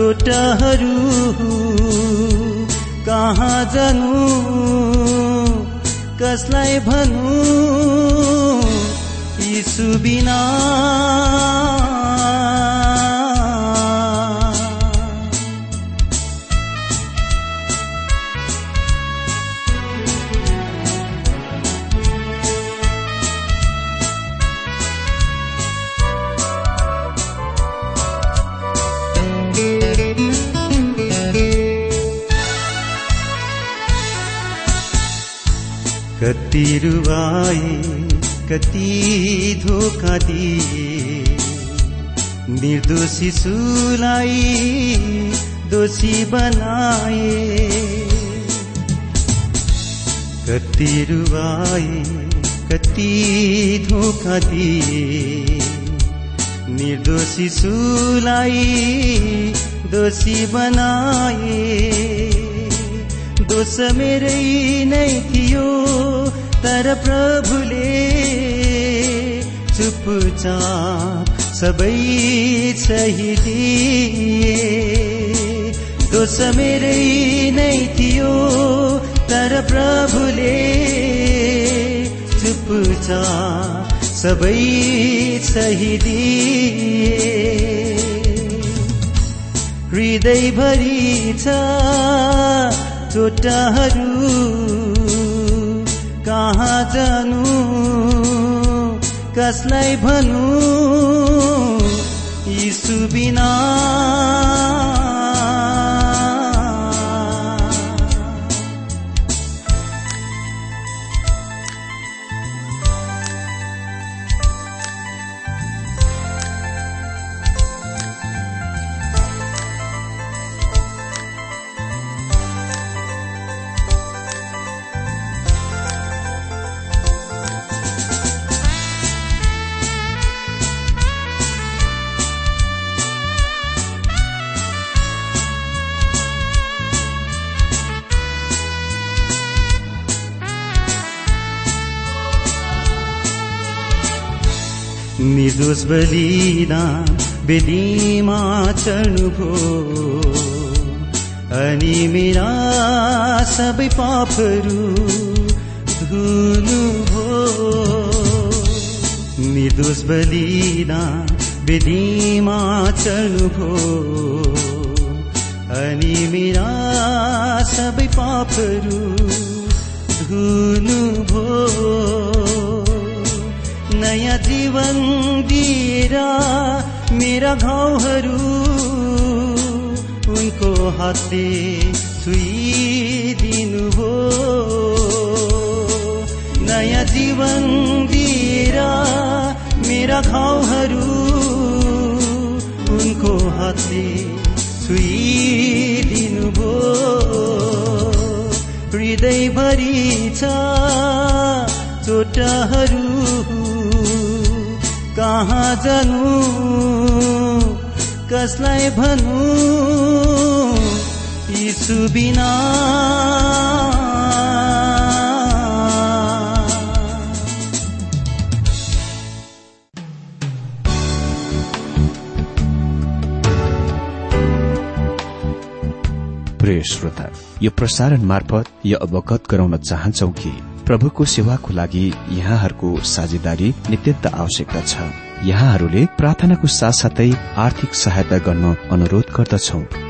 चोटहरू कहाँ जानु? कसलाई भनु यीशु बिना कति कति धोका दिए निर्दोष शिशुलाई दोषी बनाए कति रुवाए कति धोका दिए निर्दोष शिशुलाई दोषी बनाए दोष मेरै नै थियो तर प्रभुले चुपचाप सबै सही दिए। दोष मेरै नै थियो तर प्रभुले चुपचाप सबै सही दिए। हृदयभरि छ चोटाहरू जानु? कसलाई भनु यीशु बिना निर्दोष बलिदान बेदीमा चढ्नुभयो अनि मेरा सबै पापहरू धुनुभयो निर्दोष बलिदान बेदीमा चढ्नुभयो अनि मेरा सबै पापहरू धुनुभयो नयाँ जीवन दिएर मेरा घाउहरू उनको हातले भो नयाँ जीवन दिएर मेरा घाउहरू उनको हातले छुइदिनु भो हृदयभरि छ चोटहरू। जानु? कसलाई भनु यीशु बिना। प्रिय श्रोता यो प्रसारण मार्फत यो अवगत गराउन चाहन्छौ कि प्रभुको सेवाको लागि यहाँहरूको साझेदारी नित्यन्त आवश्यकता छ। यहाँहरूले प्रार्थनाको साथसाथै आर्थिक सहायता गर्न अनुरोध गर्दछौ।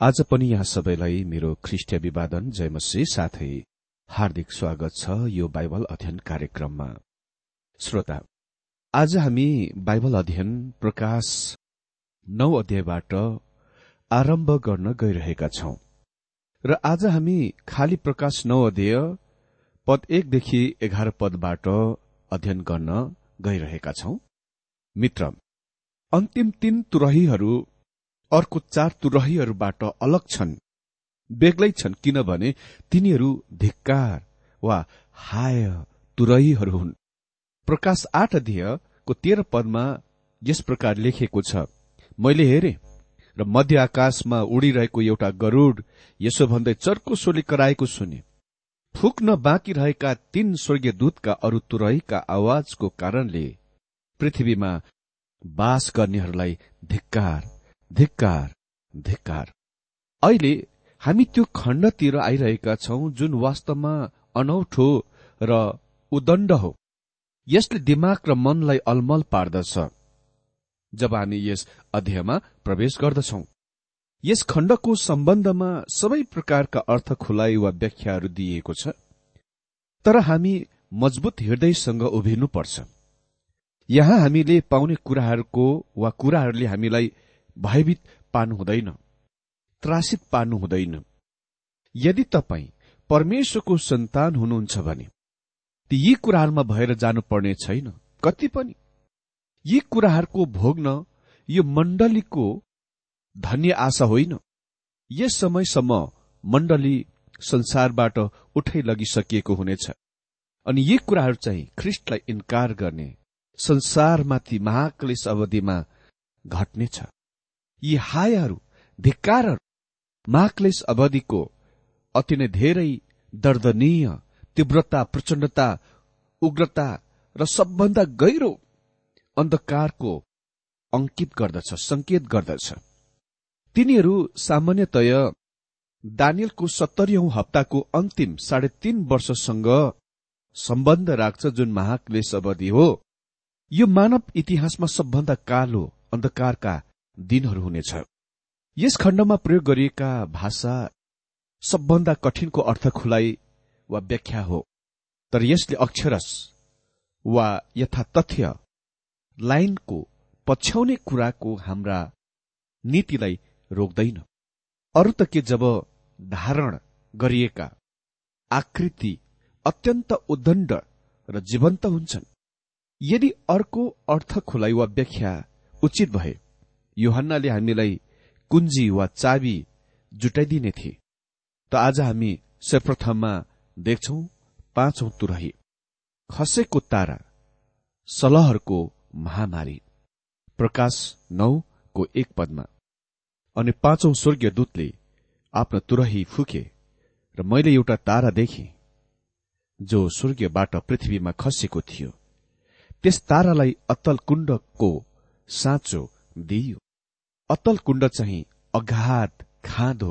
आज पनि यहाँ सबैलाई मेरो ख्रिष्ट विवादन जयमसी साथै हार्दिक स्वागत छ यो बाइबल अध्ययन कार्यक्रममा। श्रोता आज हामी बाइबल अध्ययन प्रकाश नौ अध्यायबाट आरम्भ गर्न गइरहेका छौं। र आज हामी खाली प्रकाश नौ अध्याय पद एकदेखि एघार पदबाट अध्ययन गर्न गइरहेका छौं। मित्र अन्तिम तीन तुरहीहरू अर्को चार तुरहीहरूबाट अलग छन्। बेग्लै छन् किनभने तिनीहरू धिक्कार वा हाय तुरहीहरू हुन्। प्रकाश आठ अध्ययको तेह्र पदमा यस प्रकार लेखेको छ। मैले हेरे र मध्य आकाशमा उडिरहेको एउटा गरूड यसो भन्दै चर्को सोली कराएको सुने। फुक्न बाँकी रहेका तीन स्वर्गीय दूतका अरू तुरहीका आवाजको कारणले पृथ्वीमा बास गर्नेहरूलाई धिक्कार धिक्कार धिक्कार। अहिले हामी त्यो खण्डतिर आइरहेका छौं जुन वास्तवमा अनौठो र उदण्ड हो। यसले दिमाग र मनलाई अलमल पार्दछ जब हामी यस अध्यायमा प्रवेश गर्दछौ। यस खण्डको सम्बन्धमा सबै प्रकारका अर्थ खुलाइ वा व्याख्याहरू दिइएको छ तर हामी मजबुत हृदयसँग उभिनुपर्छ। यहाँ हामीले पाउने कुराहरूको वा कुराहरूले हामीलाई भयभीत पार्नु हुँदैन त्रासित पार्नु हुँदैन। यदि तपाईँ परमेश्वरको सन्तान हुनुहुन्छ भने ती यी कुराहरूमा भएर जानुपर्ने छैन। कति पनि। यी कुराहरूको भोग्न यो मण्डलीको धन्य आशा होइन। यस समयसम्म मण्डली संसारबाट उठै लगिसकिएको हुनेछ। अनि यी कुराहरू चाहिँ ख्रिस्टलाई इन्कार गर्ने संसारमाथि महाक्लेश अवधिमा घट्नेछ। यी हायहरू धिक्कारहरू माक्लेस अवधिको अति नै धेरै दर्दनीय तीव्रता प्रचण्डता उग्रता र सबभन्दा गहिरो अन्धकारको अंकित गर्दछ संकेत गर्दछ। तिनीहरू सामान्यतय दानियलको सत्तरीौं हप्ताको अन्तिम साढे तीन वर्षसँग सम्बन्ध राख्छ जुन महाक्लेश अवधि हो। यो मानव इतिहासमा सबभन्दा कालो अन्धकारका दिनहरू हुनेछ। यस खण्डमा प्रयोग गरिएका भाषा सबभन्दा कठिनको अर्थ खुलाइ वा व्याख्या हो। तर यसले अक्षरस वा यथा तथ्य लाइनको पछ्याउने कुराको हाम्रा नीतिलाई रोक्दैन। अरू त के जब धारण गरिएका आकृति अत्यन्त उद्दण्ड र जीवन्त हुन्छन्। यदि अर्को अर्थ खुलाइ वा व्याख्या उचित भए योहन्नाले हामीलाई कुञ्जी वा चाबी जुटाइदिने थिए। त आज हामी सर्वप्रथममा देख्छौ पाँचौं तुरही। खसेको तारा सलहरको महामारी। प्रकाश नौको एक पदमा। अनि पाँचौं स्वर्गीय दूतले आफ्नो तुरही फुके र मैले एउटा तारा देखे जो स्वर्गीयबाट पृथ्वीमा खसेको थियो। त्यस तारालाई अत्तल कुण्डको साँचो दिइयो। अतल कुण्ड चाहिँ अगाध खाँद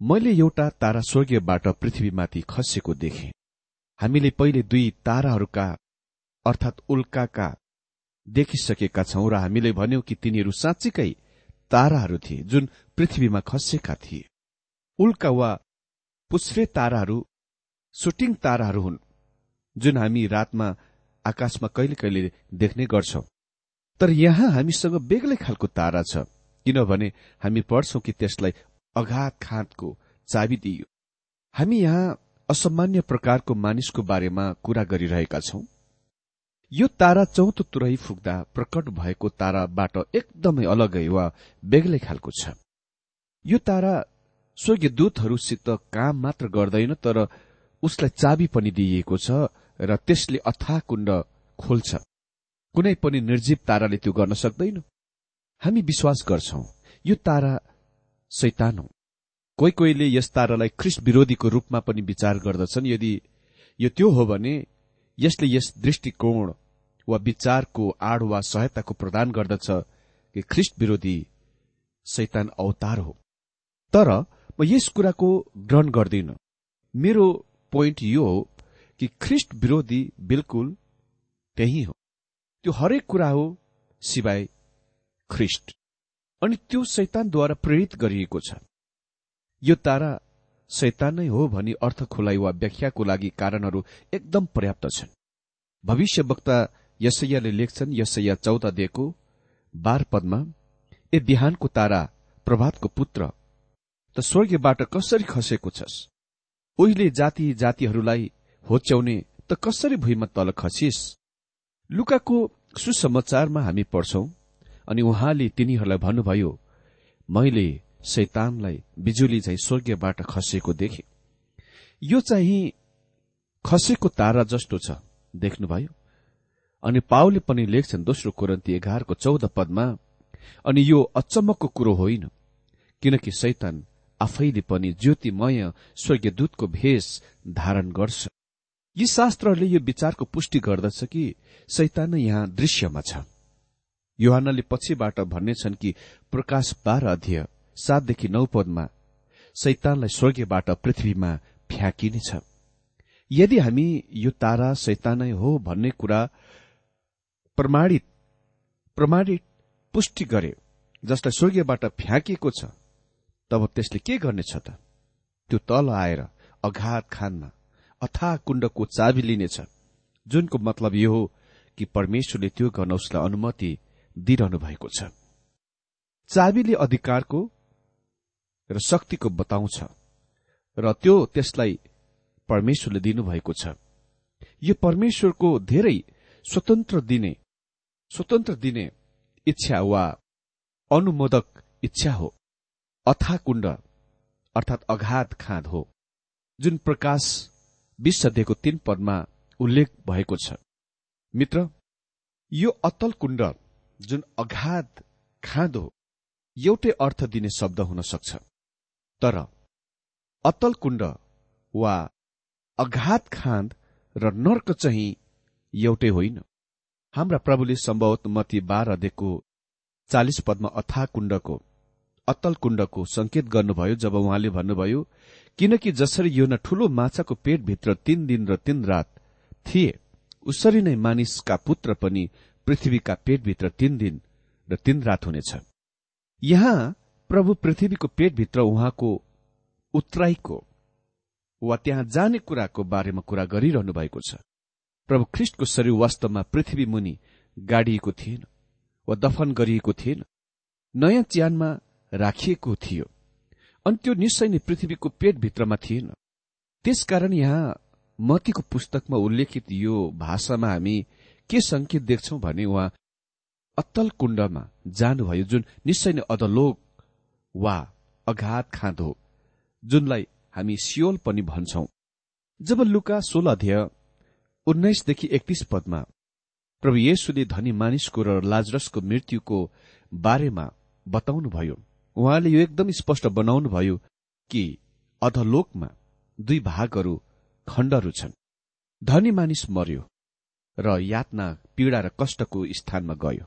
मैले एउटा तारा स्वर्गीयबाट पृथ्वीमाथि खसेको देखे। हामीले पहिले दुई ताराहरूका अर्थात् उल्काका देखिसकेका छौं र हामीले भन्यौं कि तिनीहरू साँच्चीकै ताराहरू थिए जुन पृथ्वीमा खसेका थिए। उल्का वा पुष्रे ताराहरू सुटिङ ताराहरू हुन् जुन हामी रातमा आकाशमा कहिले कहिले देख्ने गर्छौं। तर यहाँ हामीसँग बेग्लै खालको तारा छ। किनभने हामी पढ्छौं कि त्यसलाई अघात खाँदको चाबी दिइयो। हामी यहाँ असामान्य प्रकारको मानिसको बारेमा कुरा गरिरहेका छौं। यो तारा चौथो तुरही फुक्दा प्रकट भएको ताराबाट एकदमै अलगै वा बेग्लै खालको छ। यो तारा स्वर्गीय दूतहरूसित काम मात्र गर्दैन तर उसलाई चाबी पनि दिइएको छ र त्यसले अथा कुण्ड खोल्छ। कुनै पनि निर्जीव ताराले त्यो गर्न सक्दैन। हामी विश्वास गर्छौ यो तारा सैतान हो कोही कोहीले यस तारालाई ख्रिस्ट विरोधीको रूपमा पनि विचार गर्दछन्। यदि यो त्यो हो भने यसले यस दृष्टिकोण वा विचारको आड़ वा सहायताको प्रदान गर्दछ कि ख्रिस्ट विरोधी शैतान अवतार हो। तर म यस कुराको ग्रहण गर्दिन। मेरो पोइन्ट यो हो कि ख्रिस्ट विरोधी बिल्कुल त्यही हो। त्यो हरेक कुरा हो सिवाय ख्रिस्ट अनि त्यो शैतानद्वारा प्रेरित गरिएको छ। यो तारा शैतान नै हो भनी अर्थ खुलाइ वा व्याख्याको लागि कारणहरू एकदम पर्याप्त छन्। भविष्य वक्ता यसैयाले लेख्छन् यसैया चौध दिएको बार पदमा ए बिहानको तारा प्रभातको पुत्र त स्वर्गीयबाट कसरी खसेको छस्? उहिले जाति जातिहरूलाई होच्याउने त कसरी भुइँमा तल खसिस? लुकाको सुसमाचारमा हामी पढ्छौं अनि उहाँले तिनीहरूलाई भन्नुभयो मैले शैतानलाई बिजुली झै स्वर्गीयबाट खसेको देखे। यो चाहिँ खसेको तारा जस्तो छ देख्नुभयो? अनि पाउले पनि लेख्छन् दोस्रो कुरन्ती एघारको चौध पदमा अनि यो अचम्मको कुरो होइन किनकि शैतान आफैले पनि ज्योतिमय स्वर्गीय दूतको भेष धारण गर्छ। यी शास्त्रहरूले यो विचारको पुष्टि गर्दछ कि शैतान यहाँ दृश्यमा छ। युहानले पछिबाट भन्नेछन् कि प्रकाश बाह्र अध्यय सातदेखि नौ पदमा शैतानलाई स्वर्गीयबाट पृथ्वीमा फ्याँकिनेछ। यदि हामी यो तारा शैतानै हो भन्ने कुरा प्रमाणित प्रमाणित पुष्टि गरे जसलाई स्वर्गीयबाट फ्याँकिएको छ तब त्यसले के गर्नेछ त? त्यो तल आएर अघात खानमा अथा कुण्डको चाबी लिनेछ जुनको मतलब यो हो कि परमेश्वरले त्यो गर्न उसलाई अनुमति दिइरहनु भएको छ। चाबीले अधिकारको र शक्तिको बताउँछ र त्यो त्यसलाई परमेश्वरले दिनुभएको छ। यो परमेश्वरको धेरै स्वतन्त्र दिने स्वतन्त्र दिने इच्छा वा अनुमोदक इच्छा हो। अथाकुण्ड अर्थात अघात खाँद हो जुन प्रकाश विश्व दिएको तीन पदमा उल्लेख भएको छ। मित्र यो अतल कुण्ड जुन अघात खाँद एउटै अर्थ दिने शब्द हुन सक्छ। तर अतल कुण्ड वा अघात खाँद र नर्क चाहिँ एउटै होइन। हाम्रा प्रभुले सम्भवत मती दिएको चालिस पदमा अथा कुण्डको अतल कुण्डको संकेत गर्नुभयो जब उहाँले भन्नुभयो किनकि जसरी यो न ठूलो माछाको पेटभित्र तीन दिन र तीन रात थिए उसरी नै मानिसका पुत्र पनि पृथ्वीका पेटभित्र तीन दिन र तीन रात हुनेछ। यहाँ प्रभु पृथ्वीको पेटभित्र उहाँको उत्तराईको वा त्यहाँ जाने कुराको बारेमा कुरा गरिरहनु भएको छ। प्रभु ख्रिष्टको शरीर वास्तवमा पृथ्वी मुनि गाडिएको थिएन वा दफन गरिएको थिएन नयाँ च्यानमा राखिएको थियो अनि त्यो निश्चय नै पृथ्वीको पेटभित्रमा थिएन। त्यसकारण यहाँ मतीको पुस्तकमा उल्लेखित यो भाषामा हामी के संकेत देख्छौ भने उहाँ अत्तल कुण्डमा जानुभयो जुन निश्चय नै अधलोक वा अघात खाँद हो जुनलाई हामी सियोल पनि भन्छौ। जब लुका सोह्र अध्यय उन्नाइसदेखि एकतीस पदमा प्रभु येशुले धनी मानिसको र लाजरसको मृत्युको बारेमा बताउनुभयो उहाँले यो एकदम स्पष्ट बनाउनुभयो कि अधलोकमा दुई भागहरू खण्डहरू छन्। धनी मानिस मर्यो र यातना पीड़ा र कष्टको स्थानमा गयो।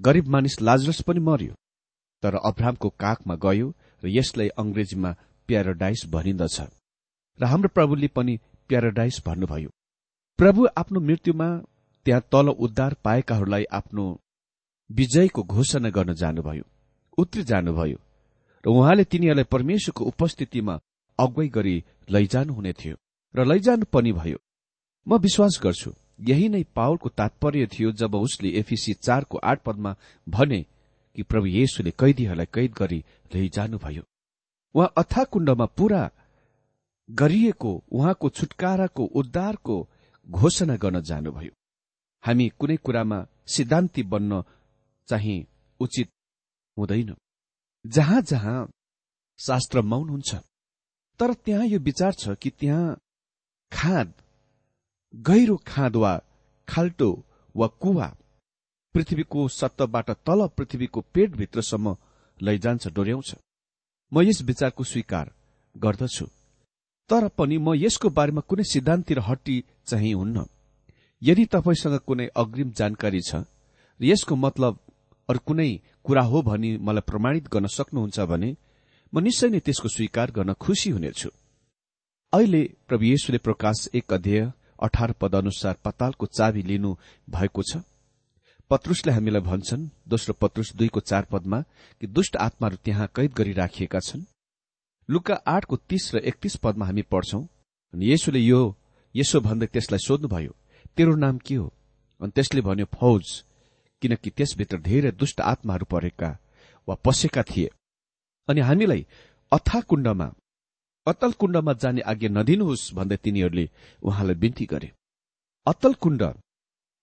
गरीब मानिस लाजरस पनि मर्यो तर अब्रामको काखमा गयो र यसलाई अंग्रेजीमा प्याराडाइस भनिन्दछ। र हाम्रो प्रभुले पनि प्याराडाइस भन्नुभयो प्रभु आफ्नो मृत्युमा त्यहाँ तल उद्धार पाएकाहरूलाई आफ्नो विजयको घोषणा गर्न जानुभयो उत्रि जानुभयो र उहाँले तिनीहरूलाई परमेश्वरको उपस्थितिमा अगुवाई गरी लैजानुहुने थियो र लैजानु पनि भयो। म विश्वास गर्छु यही नै पावलको तात्पर्य थियो जब उसले एफिसी चारको आठ पदमा भने कि प्रभु येशुले कैदीहरूलाई कैद गरी लैजानुभयो। उहाँ अथाकुण्डमा पूरा गरिएको उहाँको छुटकाराको उद्धारको घोषणा गर्न जानुभयो। हामी कुनै कुरामा सिद्धान्ती बन्न चाहिँ उचित हुँदैन। जहाँ जहाँ शास्त्र मौन हुन्छ तर त्यहाँ यो विचार छ कि त्यहाँ खाद गहिरो खाद वा खाल्टो वा कुवा पृथ्वीको सत्तबाट तल पृथ्वीको पेटभित्रसम्म लैजान्छ डोर्याउँछ। म यस विचारको स्वीकार गर्दछु। तर पनि म यसको बारेमा कुनै सिद्धान्ततिर हट्टी चाहिँ हुन्न। यदि तपाईँसँग कुनै अग्रिम जानकारी छ र यसको मतलब अरू कुनै कुरा हो भनी मलाई प्रमाणित गर्न सक्नुहुन्छ भने म निश्चय नै त्यसको स्वीकार गर्न खुशी हुनेछु। अहिले प्रभु येशुले प्रकाश एक अध्यय अठार पद अनुसार पतालको चाबी लिनु भएको छ। पत्रुसले हामीलाई भन्छन् दोस्रो पत्रुस दुईको चार पदमा कि दुष्ट आत्माहरू त्यहाँ कैद गरिराखिएका छन्। लुका आठको तीस र एकतीस पदमा हामी पढ्छौं अनि यसोले यो यसो भन्दै त्यसलाई सोध्नुभयो तेरो नाम के हो? अनि त्यसले भन्यो फौज किनकि त्यसभित्र धेरै दुष्ट आत्माहरू परेका वा पसेका थिए। अनि हामीलाई अथा कुण्डमा अतल कुण्डमा जाने आज्ञा नदिनुहोस् भन्दै तिनीहरूले उहाँलाई बिन्ती गरे। अतल कुण्ड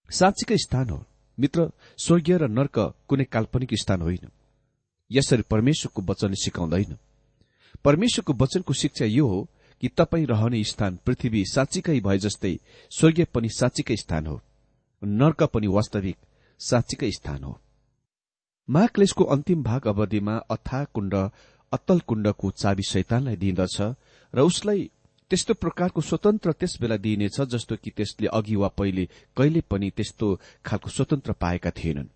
साँच्चीकै स्थान हो। मित्र स्वर्गीय र नर्क कुनै काल्पनिक स्थान होइन। यसरी परमेश्वरको वचनले सिकाउँदैन। परमेश्वरको वचनको शिक्षा यो हो कि तपाईँ रहने स्थान पृथ्वी साँच्चीकै भए जस्तै स्वर्गीय पनि साँच्चीकै स्थान हो। नर्क पनि वास्तविक साँच्चीकै स्थान हो। महाक्लेशको अन्तिम भाग अवधिमा अथा कुण्ड अत्तल कुण्डको चाबी शैतानलाई दिइदछ र उसलाई त्यस्तो प्रकारको स्वतन्त्र त्यस बेला दिइनेछ जस्तो कि त्यसले अघि वा पहिले कहिले पनि त्यस्तो खालको स्वतन्त्र पाएका थिएनन्।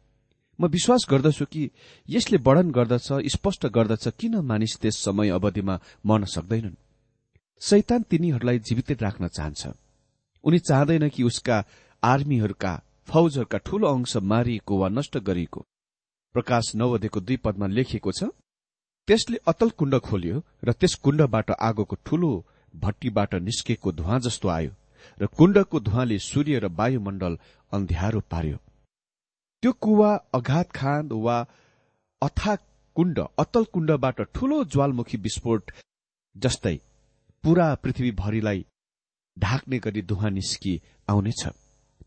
म विश्वास गर्दछु कि यसले वर्णन गर्दछ स्पष्ट गर्दछ किन मानिस त्यस समय अवधिमा मर्न सक्दैनन्। शैतान तिनीहरूलाई जीवित राख्न चाहन्छ। उनी चाहँदैन कि उसका आर्मीहरूका फौजहरूका ठूलो अंश मारिएको वा नष्ट गरिएको। प्रकाश नवदेको दुई पदमा लेखिएको छ त्यसले अतल कुण्ड खोल्यो र त्यस कुण्डबाट आगोको ठूलो भट्टीबाट निस्केको धुवा जस्तो आयो र कुण्डको धुवाले सूर्य र वायुमण्डल अन्ध्यारो पार्यो। त्यो कुवा अघात खान वा अथा कुण्ड अतल कुण्डबाट ठूलो ज्वालमुखी विस्फोट जस्तै पूरा पृथ्वीभरिलाई ढाक्ने गरी धुवा निस्कि आउनेछ।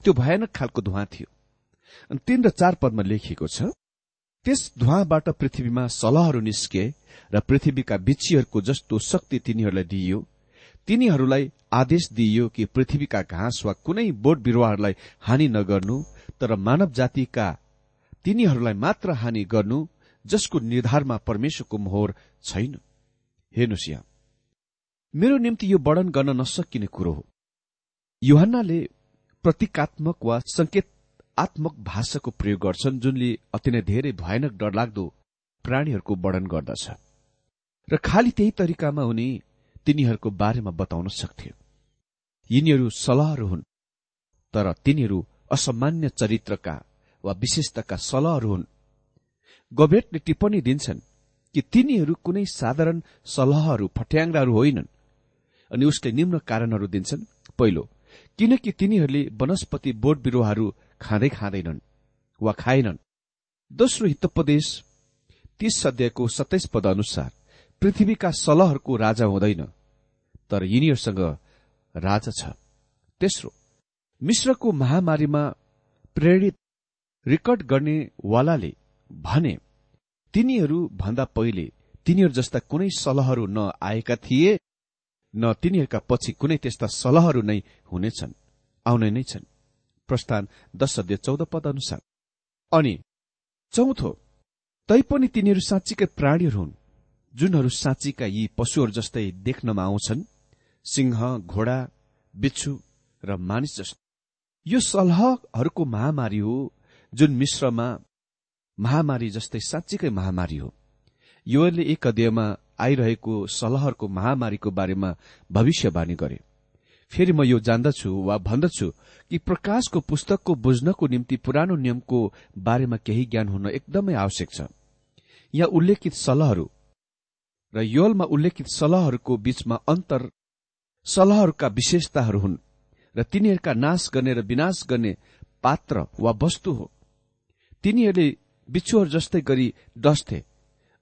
त्यो भयानक खालको धुवा थियो। तीन र चार पदमा लेखिएको छ त्यस धुवाबाट पृथ्वीमा सलहहरू निस्के र पृथ्वीका बिच्छीहरूको जस्तो शक्ति तिनीहरूलाई दिइयो। तिनीहरूलाई आदेश दिइयो कि पृथ्वीका घाँस वा कुनै बोट बिरूवाहरूलाई हानि नगर्नु तर मानव जातिका तिनीहरूलाई मात्र हानि गर्नु जसको निर्धारमा परमेश्वरको मोहर छैन। हेर्नुहोस् यहाँ। मेरो निम्ति यो वर्णन गर्न नसकिने कुरो हो। युहन्नाले प्रतीकात्मक वा संकेतात्मक भाषाको प्रयोग गर्छन् जुनले अति नै धेरै भयानक डरलाग्दो प्राणीहरूको वर्णन गर्दछ। र खालि त्यही तरिकामा उनी तिनीहरूको बारेमा बताउन सक्थ्यो। यिनीहरू सलहहरू हुन् तर तिनीहरू असामान्य चरित्रका वा विशेषताका सलहहरू हुन्। गोभेटले टिप्पणी दिन्छन् कि तिनीहरू कुनै साधारण सलहहरू फट्याङ्राहरू होइनन् अनि उसले निम्न कारणहरू दिन्छन्। पहिलो किनकि तिनीहरूले वनस्पति बोट बिरूवाहरू खाँदै खाँदैनन् वा खाएनन्। दोस्रो हितोपदेश तीस अध्यायको सत्ताइस पद अनुसार पृथ्वीका सलहहरूको राजा हुँदैन तर यिनीहरूसँग राजा छ। तेस्रो मिश्रको महामारीमा प्रेरित रेकर्ड गर्नेवालाले भने तिनीहरू भन्दा पहिले तिनीहरू जस्ता कुनै सलहहरू नआएका थिए न तिनीहरूका पछि कुनै त्यस्ता सलहहरू नै हुनेछन् आउने नै छन्। प्रस्थान दश अध्यय चौध पद अनुसार अनि चौथो तैपनि तिनीहरू साँच्चीकै प्राणीहरू हुन् जुनहरू साँच्चीका यी पशुहरू जस्तै देख्नमा आउँछन् सिंह घोडा बिच्छु र मानिस जस्तो। यो सलहहरूको महामारी हो जुन मिश्रमा महामारी जस्तै साँच्चीकै महामारी हो। योले एक अध्ययमा आइरहेको सलहरको महामारीको बारेमा भविष्यवाणी गरे। फेरि म यो जान्दछु वा भन्दछु कि प्रकाशको पुस्तकको बुझ्नको निम्ति पुरानो नियमको बारेमा केही ज्ञान हुन एकदमै आवश्यक छ। यहाँ उल्लेखित सलहहरू र योलमा उल्लेखित सलहहरूको बीचमा अन्तर सलहहरूका विशेषताहरू हुन् र तिनीहरूका नाश गर्ने र विनाश गर्ने पात्र वा वस्तु हो। तिनीहरूले बिच्छुहरू जस्तै गरी डस्थे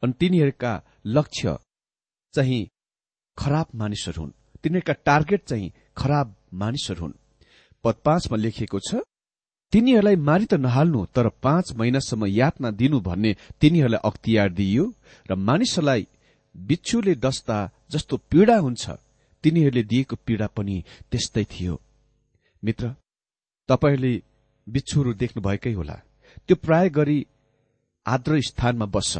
अनि तिनीहरूका लक्ष्य चाहिँ खराब मानिसहरू हुन्। तिनीहरूका टार्गेट चाहिँ खराब मानिसहरू हुन्। पद पाँचमा लेखिएको छ तिनीहरूलाई मारि त नहाल्नु तर पाँच महिनासम्म यातना दिनु भन्ने तिनीहरूलाई अख्तियार दिइयो र मानिसहरूलाई बिच्छुले डस्ता जस्तो पीड़ा हुन्छ। तिनीहरूले दिएको पीड़ा पनि त्यस्तै थियो। मित्र तपाईँहरूले बिच्छुहरू देख्नुभएकै होला। त्यो प्राय गरी आद्र स्थानमा बस्छ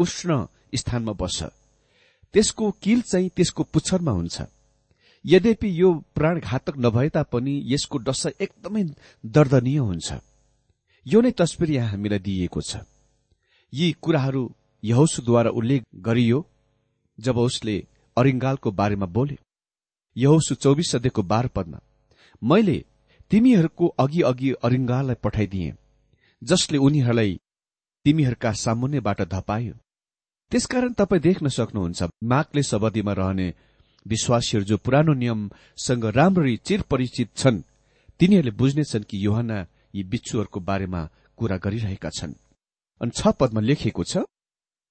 उष्ण स्थानमा बस्छ। त्यसको किल चाहिँ त्यसको पुच्छरमा हुन्छ। यद्यपि यो प्राणघातक नभए तापनि यसको डस एकदमै दर्दनीय हुन्छ। यो नै तस्विर यहाँ हामीलाई दिइएको छ। यी कुराहरू यहोसुद्वारा उल्लेख गरियो जब उसले अरिङ्गालको बारेमा बोले यहोसु चौबिस सदेखको बाह्र पदमा मैले तिमीहरूको अघि अघि अरिङ्गाललाई पठाइदिए जसले उनीहरूलाई तिमीहरूका सामुन्नेबाट धपायो। त्यसकारण तपाईँ देख्न सक्नुहुन्छ मागले सबदीमा रहने विश्वासीहरू जो पुरानो नियमसँग राम्ररी चिर परिचित छन् तिनीहरूले बुझ्नेछन् कि योहना यी बिच्छुहरूको बारेमा कुरा गरिरहेका छन्। अनि छ पदमा लेखिएको छ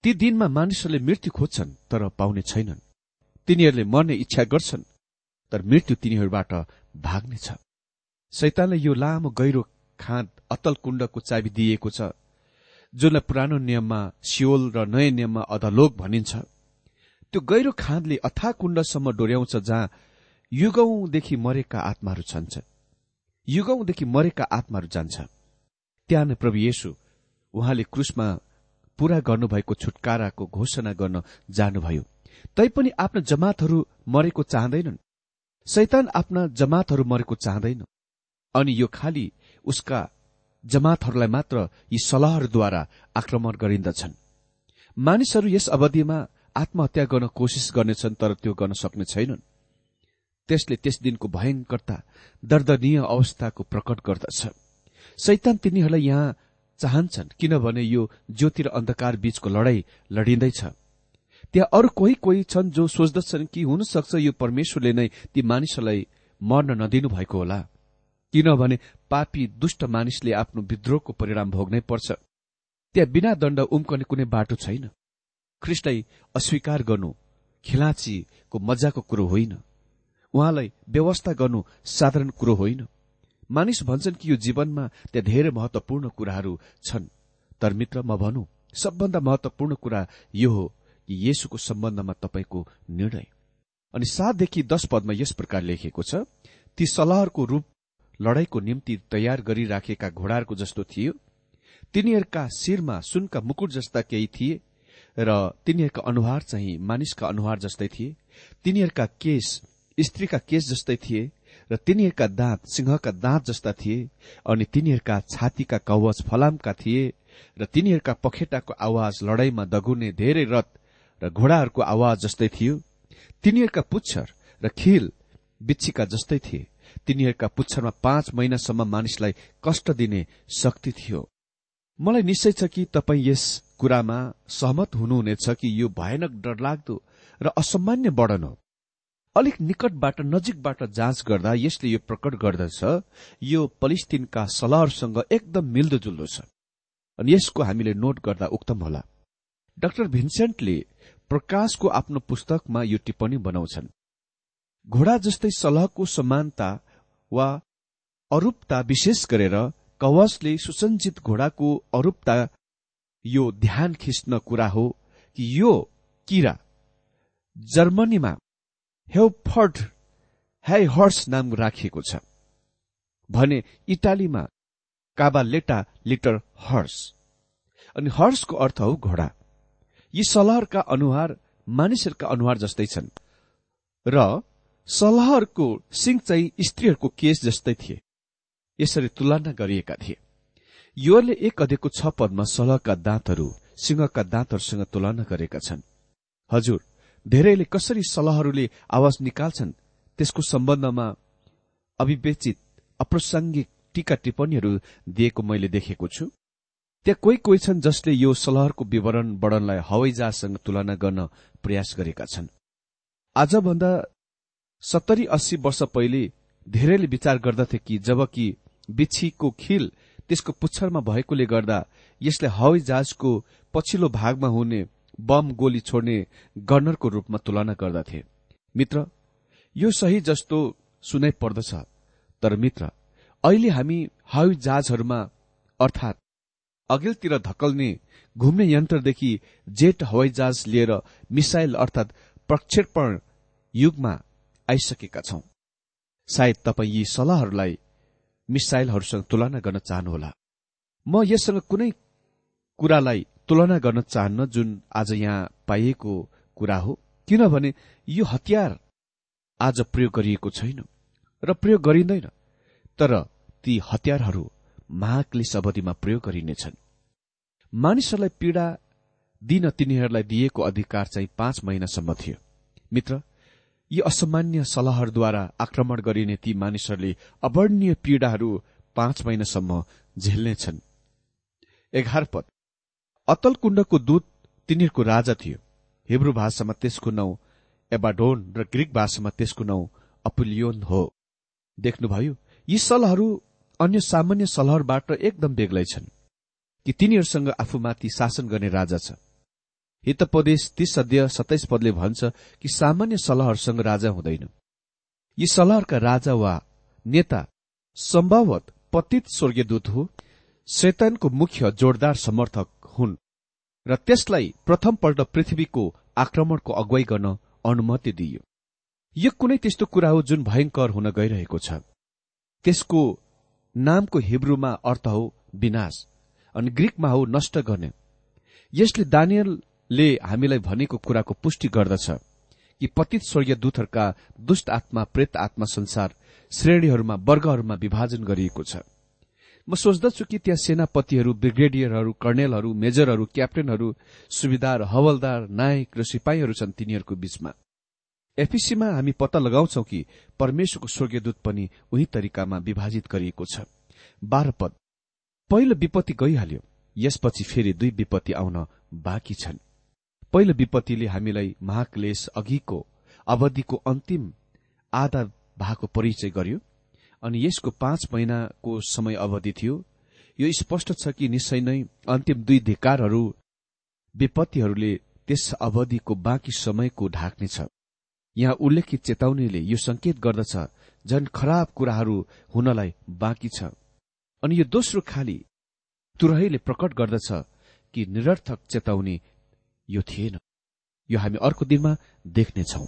ती दिनमा मानिसहरूले मृत्यु खोज्छन् तर पाउने छैनन्। तिनीहरूले मर्ने इच्छा गर्छन् तर मृत्यु तिनीहरूबाट भाग्नेछ शैतानले यो लामो गहिरो खाँद अतल कुण्डको चाबी दिएको छ जुनलाई पुरानो नियममा सियोल र नयाँ नियममा अधलोक भनिन्छ। त्यो गहिरो खाँदले अथा कुण्डसम्म डोर्याउँछ जहाँ युगौंदेखि मरेका आत्माहरू छन्छ युगौंदेखि मरेका आत्माहरू जान्छ। त्यहाँ नै प्रभु येशु उहाँले क्रुसमा पूरा गर्नुभएको छुटकाराको घोषणा गर्न जानुभयो। तैपनि आफ्ना जमातहरू मरेको चाहँदैनन्। शैतान आफ्ना जमातहरू मरेको चाहँदैन। अनि यो खालि उसका जमातहरूलाई मात्र यी सल्लाहहरूद्वारा आक्रमण गरिन्दछन्। मानिसहरू यस अवधिमा आत्महत्या गर्न कोसिस गर्नेछन् तर त्यो गर्न सक्ने छैनन्। त्यसले त्यस दिनको भयंकरता दर्दनीय अवस्थाको प्रकट गर्दछ। शैतान तिनीहरूलाई यहाँ चाहन्छन् किनभने यो ज्योति र अन्धकार बीचको लडाई लडिँदैछ। त्यहाँ अरू कोही कोही छन् जो सोच्दछन् कि हुन सक्छ यो परमेश्वरले नै ती मानिसहरूलाई मर्न नदिनु भएको होला। किनभने पापी दुष्ट मानिसले आफ्नो विद्रोहको परिणाम भोग्नै पर्छ। त्यहाँ बिना दण्ड उम्कने कुनै बाटो छैन। ख्रिस्टलाई अस्वीकार गर्नु खिलाँचीको मजाको कुरो होइन। उहाँलाई व्यवस्था गर्नु साधारण कुरो होइन। मानिस भन्छन् कि यो जीवनमा त्यहाँ धेरै महत्वपूर्ण कुराहरू छन्। तर मित्र म भनौँ सबभन्दा महत्वपूर्ण कुरा यो हो कि येसुको सम्बन्धमा तपाईँको निर्णय। अनि सातदेखि दश पदमा यस प्रकार लेखिएको छ ती सल्लाहको रूप लडाईँको निम्ति तयार गरिराखेका घोडाहरूको जस्तो थियो। तिनीहरूका शिरमा सुनका मुकुट जस्ता केही थिए। र तिनीहरूका अनुहार चाहिँ मानिसका अनुहार जस्तै थिए। तिनीहरूका केश स्त्रीका केश जस्तै थिए र तिनीहरूका दाँत सिंहका दाँत जस्ता थिए अनि तिनीहरूका छातीका कवच फलामका थिए र तिनीहरूका पखेटाको आवाज लडाईँमा दगुर्ने धेरै रथ र घोडाहरूको आवाज जस्तै थियो। तिनीहरूका पुच्छर र खिल बिच्छीका जस्तै थिए। तिनीहरूका पुच्छरमा पाँच महिनासम्म मानिसलाई कष्ट दिने शक्ति थियो। मलाई निश्चय छ कि तपाईँ यस कुरामा सहमत हुनुहुनेछ कि यो भयानक डरलाग्दो र असामान्य वर्णन हो। अलिक निकटबाट नजिकबाट जाँच गर्दा यसले यो प्रकट गर्दछ यो पलिस्तिनका सलहरसँग एकदम मिल्दोजुल्दो छ। अनि यसको हामीले नोट गर्दा उक्तम होला। डाक्टर भिन्सेन्टले प्रकाशको आफ्नो पुस्तकमा यो टिप्पणी बनाउँछन्। घोडा जस्तै सलहको समानता वा अरूपता विशेष गरेर कवचले सुसञ्जित घोडाको अरूपता यो ध्यान खिच्न कुरा हो कि यो किरा जर्मनीमा हेफर्ड हर्स नाम राखिएको छ भने इटालीमा काबालेटा लिटर हर्स। अनि हर्सको अर्थ हो घोडा। यी सलहरका अनुहार मानिसहरूका अनुहार जस्तै छन् र सलहरको सिंह चाहिँ स्त्रीहरूको केस जस्तै थिए। यसरी तुलना गरिएका थिए। योले एक अध्ययको छ पदमा सलहका दाँतहरू सिंहका दाँतहरूसँग तुलना गरेका छन्। हजुर धेरैले कसरी सलहहरूले आवाज निकाल्छन् त्यसको सम्बन्धमा अविवेचित अप्रासङ्गिक टीका टिप्पणीहरू दिएको मैले देखेको छु। त्यहाँ कोही कोही छन् जसले यो सलहरको विवरण वर्णनलाई हवाईजहाजसँग तुलना गर्न प्रयास गरेका छन्। आजभन्दा सत्तरी अस्सी वर्ष पहिले धेरैले विचार गर्दथे कि जबकि बिच्छीको खिल त्यसको पुच्छरमा भएकोले गर्दा यसलाई हवाई जहाजको पछिल्लो भागमा हुने बम गोली छोड्ने गनरको रूपमा तुलना गर्दथे। मित्र यो सही जस्तो सुनाइ पर्दछ। तर मित्र अहिले हामी हवाई जहाजहरूमा अर्थात अघिल्तिर धकल्ने घुम्ने यन्त्रदेखि जेट हवाई जहाज लिएर मिसाइल अर्थात प्रक्षेपण युगमा आइसकेका छौं। सायद तपाईँ यी सल्लाहहरूलाई मिसाइलहरूसँग तुलना गर्न चाहनुहोला। म यससँग कुनै कुरालाई तुलना गर्न चाहन्न जुन आज यहाँ पाइएको कुरा हो किनभने यो हतियार आज प्रयोग गरिएको छैन र प्रयोग गरिँदैन तर ती हतियारहरू महाक्लिस अवधिमा प्रयोग गरिनेछन्। मानिसहरूलाई पीड़ा दिन तिनीहरूलाई दिएको अधिकार चाहिँ पाँच महिनासम्म थियो। मित्र यी असामान्य सलाहहरूद्वारा आक्रमण गरिने ती मानिसहरूले अवर्णीय पीड़ाहरू पाँच महिनासम्म झेल्नेछन्। एघार पद। अतल कुण्डको दूत तिनीहरूको राजा थियो। हिब्रू भाषामा त्यसको नाउँ एबाडोन र ग्रिक भाषामा त्यसको नाउँ अपुलियोन हो। देख्नुभयो यी सलहरू अन्य सामान्य सलहरबाट एकदम बेग्लै छन् कि तिनीहरूसँग आफूमाथि शासन गर्ने राजा छ। हितपदेश तीस अध्यय सत्ताइस पदले भन्छ कि सामान्य सलहरसँग राजा हुँदैन। यी सलहरका राजा वा नेता सम्भवत पतित स्वर्गीयदूत हो शैतानको मुख्य जोरदार समर्थक हुन् र त्यसलाई प्रथमपल्ट पृथ्वीको आक्रमणको अगुवाई गर्न अनुमति दिइयो। यो कुनै त्यस्तो कुरा हो जुन भयंकर हुन गइरहेको छ। त्यसको नामको हिब्रूमा अर्थ हो विनाश अनि ग्रीकमा हो नष्ट गर्ने। यसले दानियलले हामीलाई भनेको कुराको पुष्टि गर्दछ कि पतित स्वर्गीय दूतहरूका दुष्ट आत्मा प्रेत आत्मा संसार श्रेणीहरूमा वर्गहरूमा विभाजन गरिएको छ। म सोच्दछु कि त्यहाँ सेनापतिहरू ब्रिगेडियरहरू कर्णेलहरू मेजरहरू क्याप्टेनहरू सुविधार हवलदार नायक र सिपाहीहरू छन् तिनीहरूको बीचमा। एफिसीमा हामी पत्ता लगाउँछौ कि परमेश्वरको स्वर्गीयदूत पनि उही तरिकामा विभाजित गरिएको छ। बाह्र पद। पहिलो विपत्ति गइहाल्यो यसपछि फेरि दुई विपत्ति आउन बाँकी छन्। पहिलो विपत्तिले हामीलाई महाक्लेश अघिको अवधिको अन्तिम आधा भागको परिचय गर्यो अनि यसको पाँच महिनाको समय अवधि थियो। यो स्पष्ट छ कि निश्चय नै अन्तिम दुई धिकारहरू विपत्तिहरूले त्यस अवधिको बाँकी समयको ढाक्नेछ यहाँ उल्लेखित चेतावनीले यो संकेत गर्दछ झन खराब कुराहरू हुनलाई बाँकी छ। अनि यो दोस्रो खाली तुरहीले प्रकट गर्दछ कि निरर्थक चेतावनी यो थिएन। यो हामी अर्को दिनमा देख्नेछौं।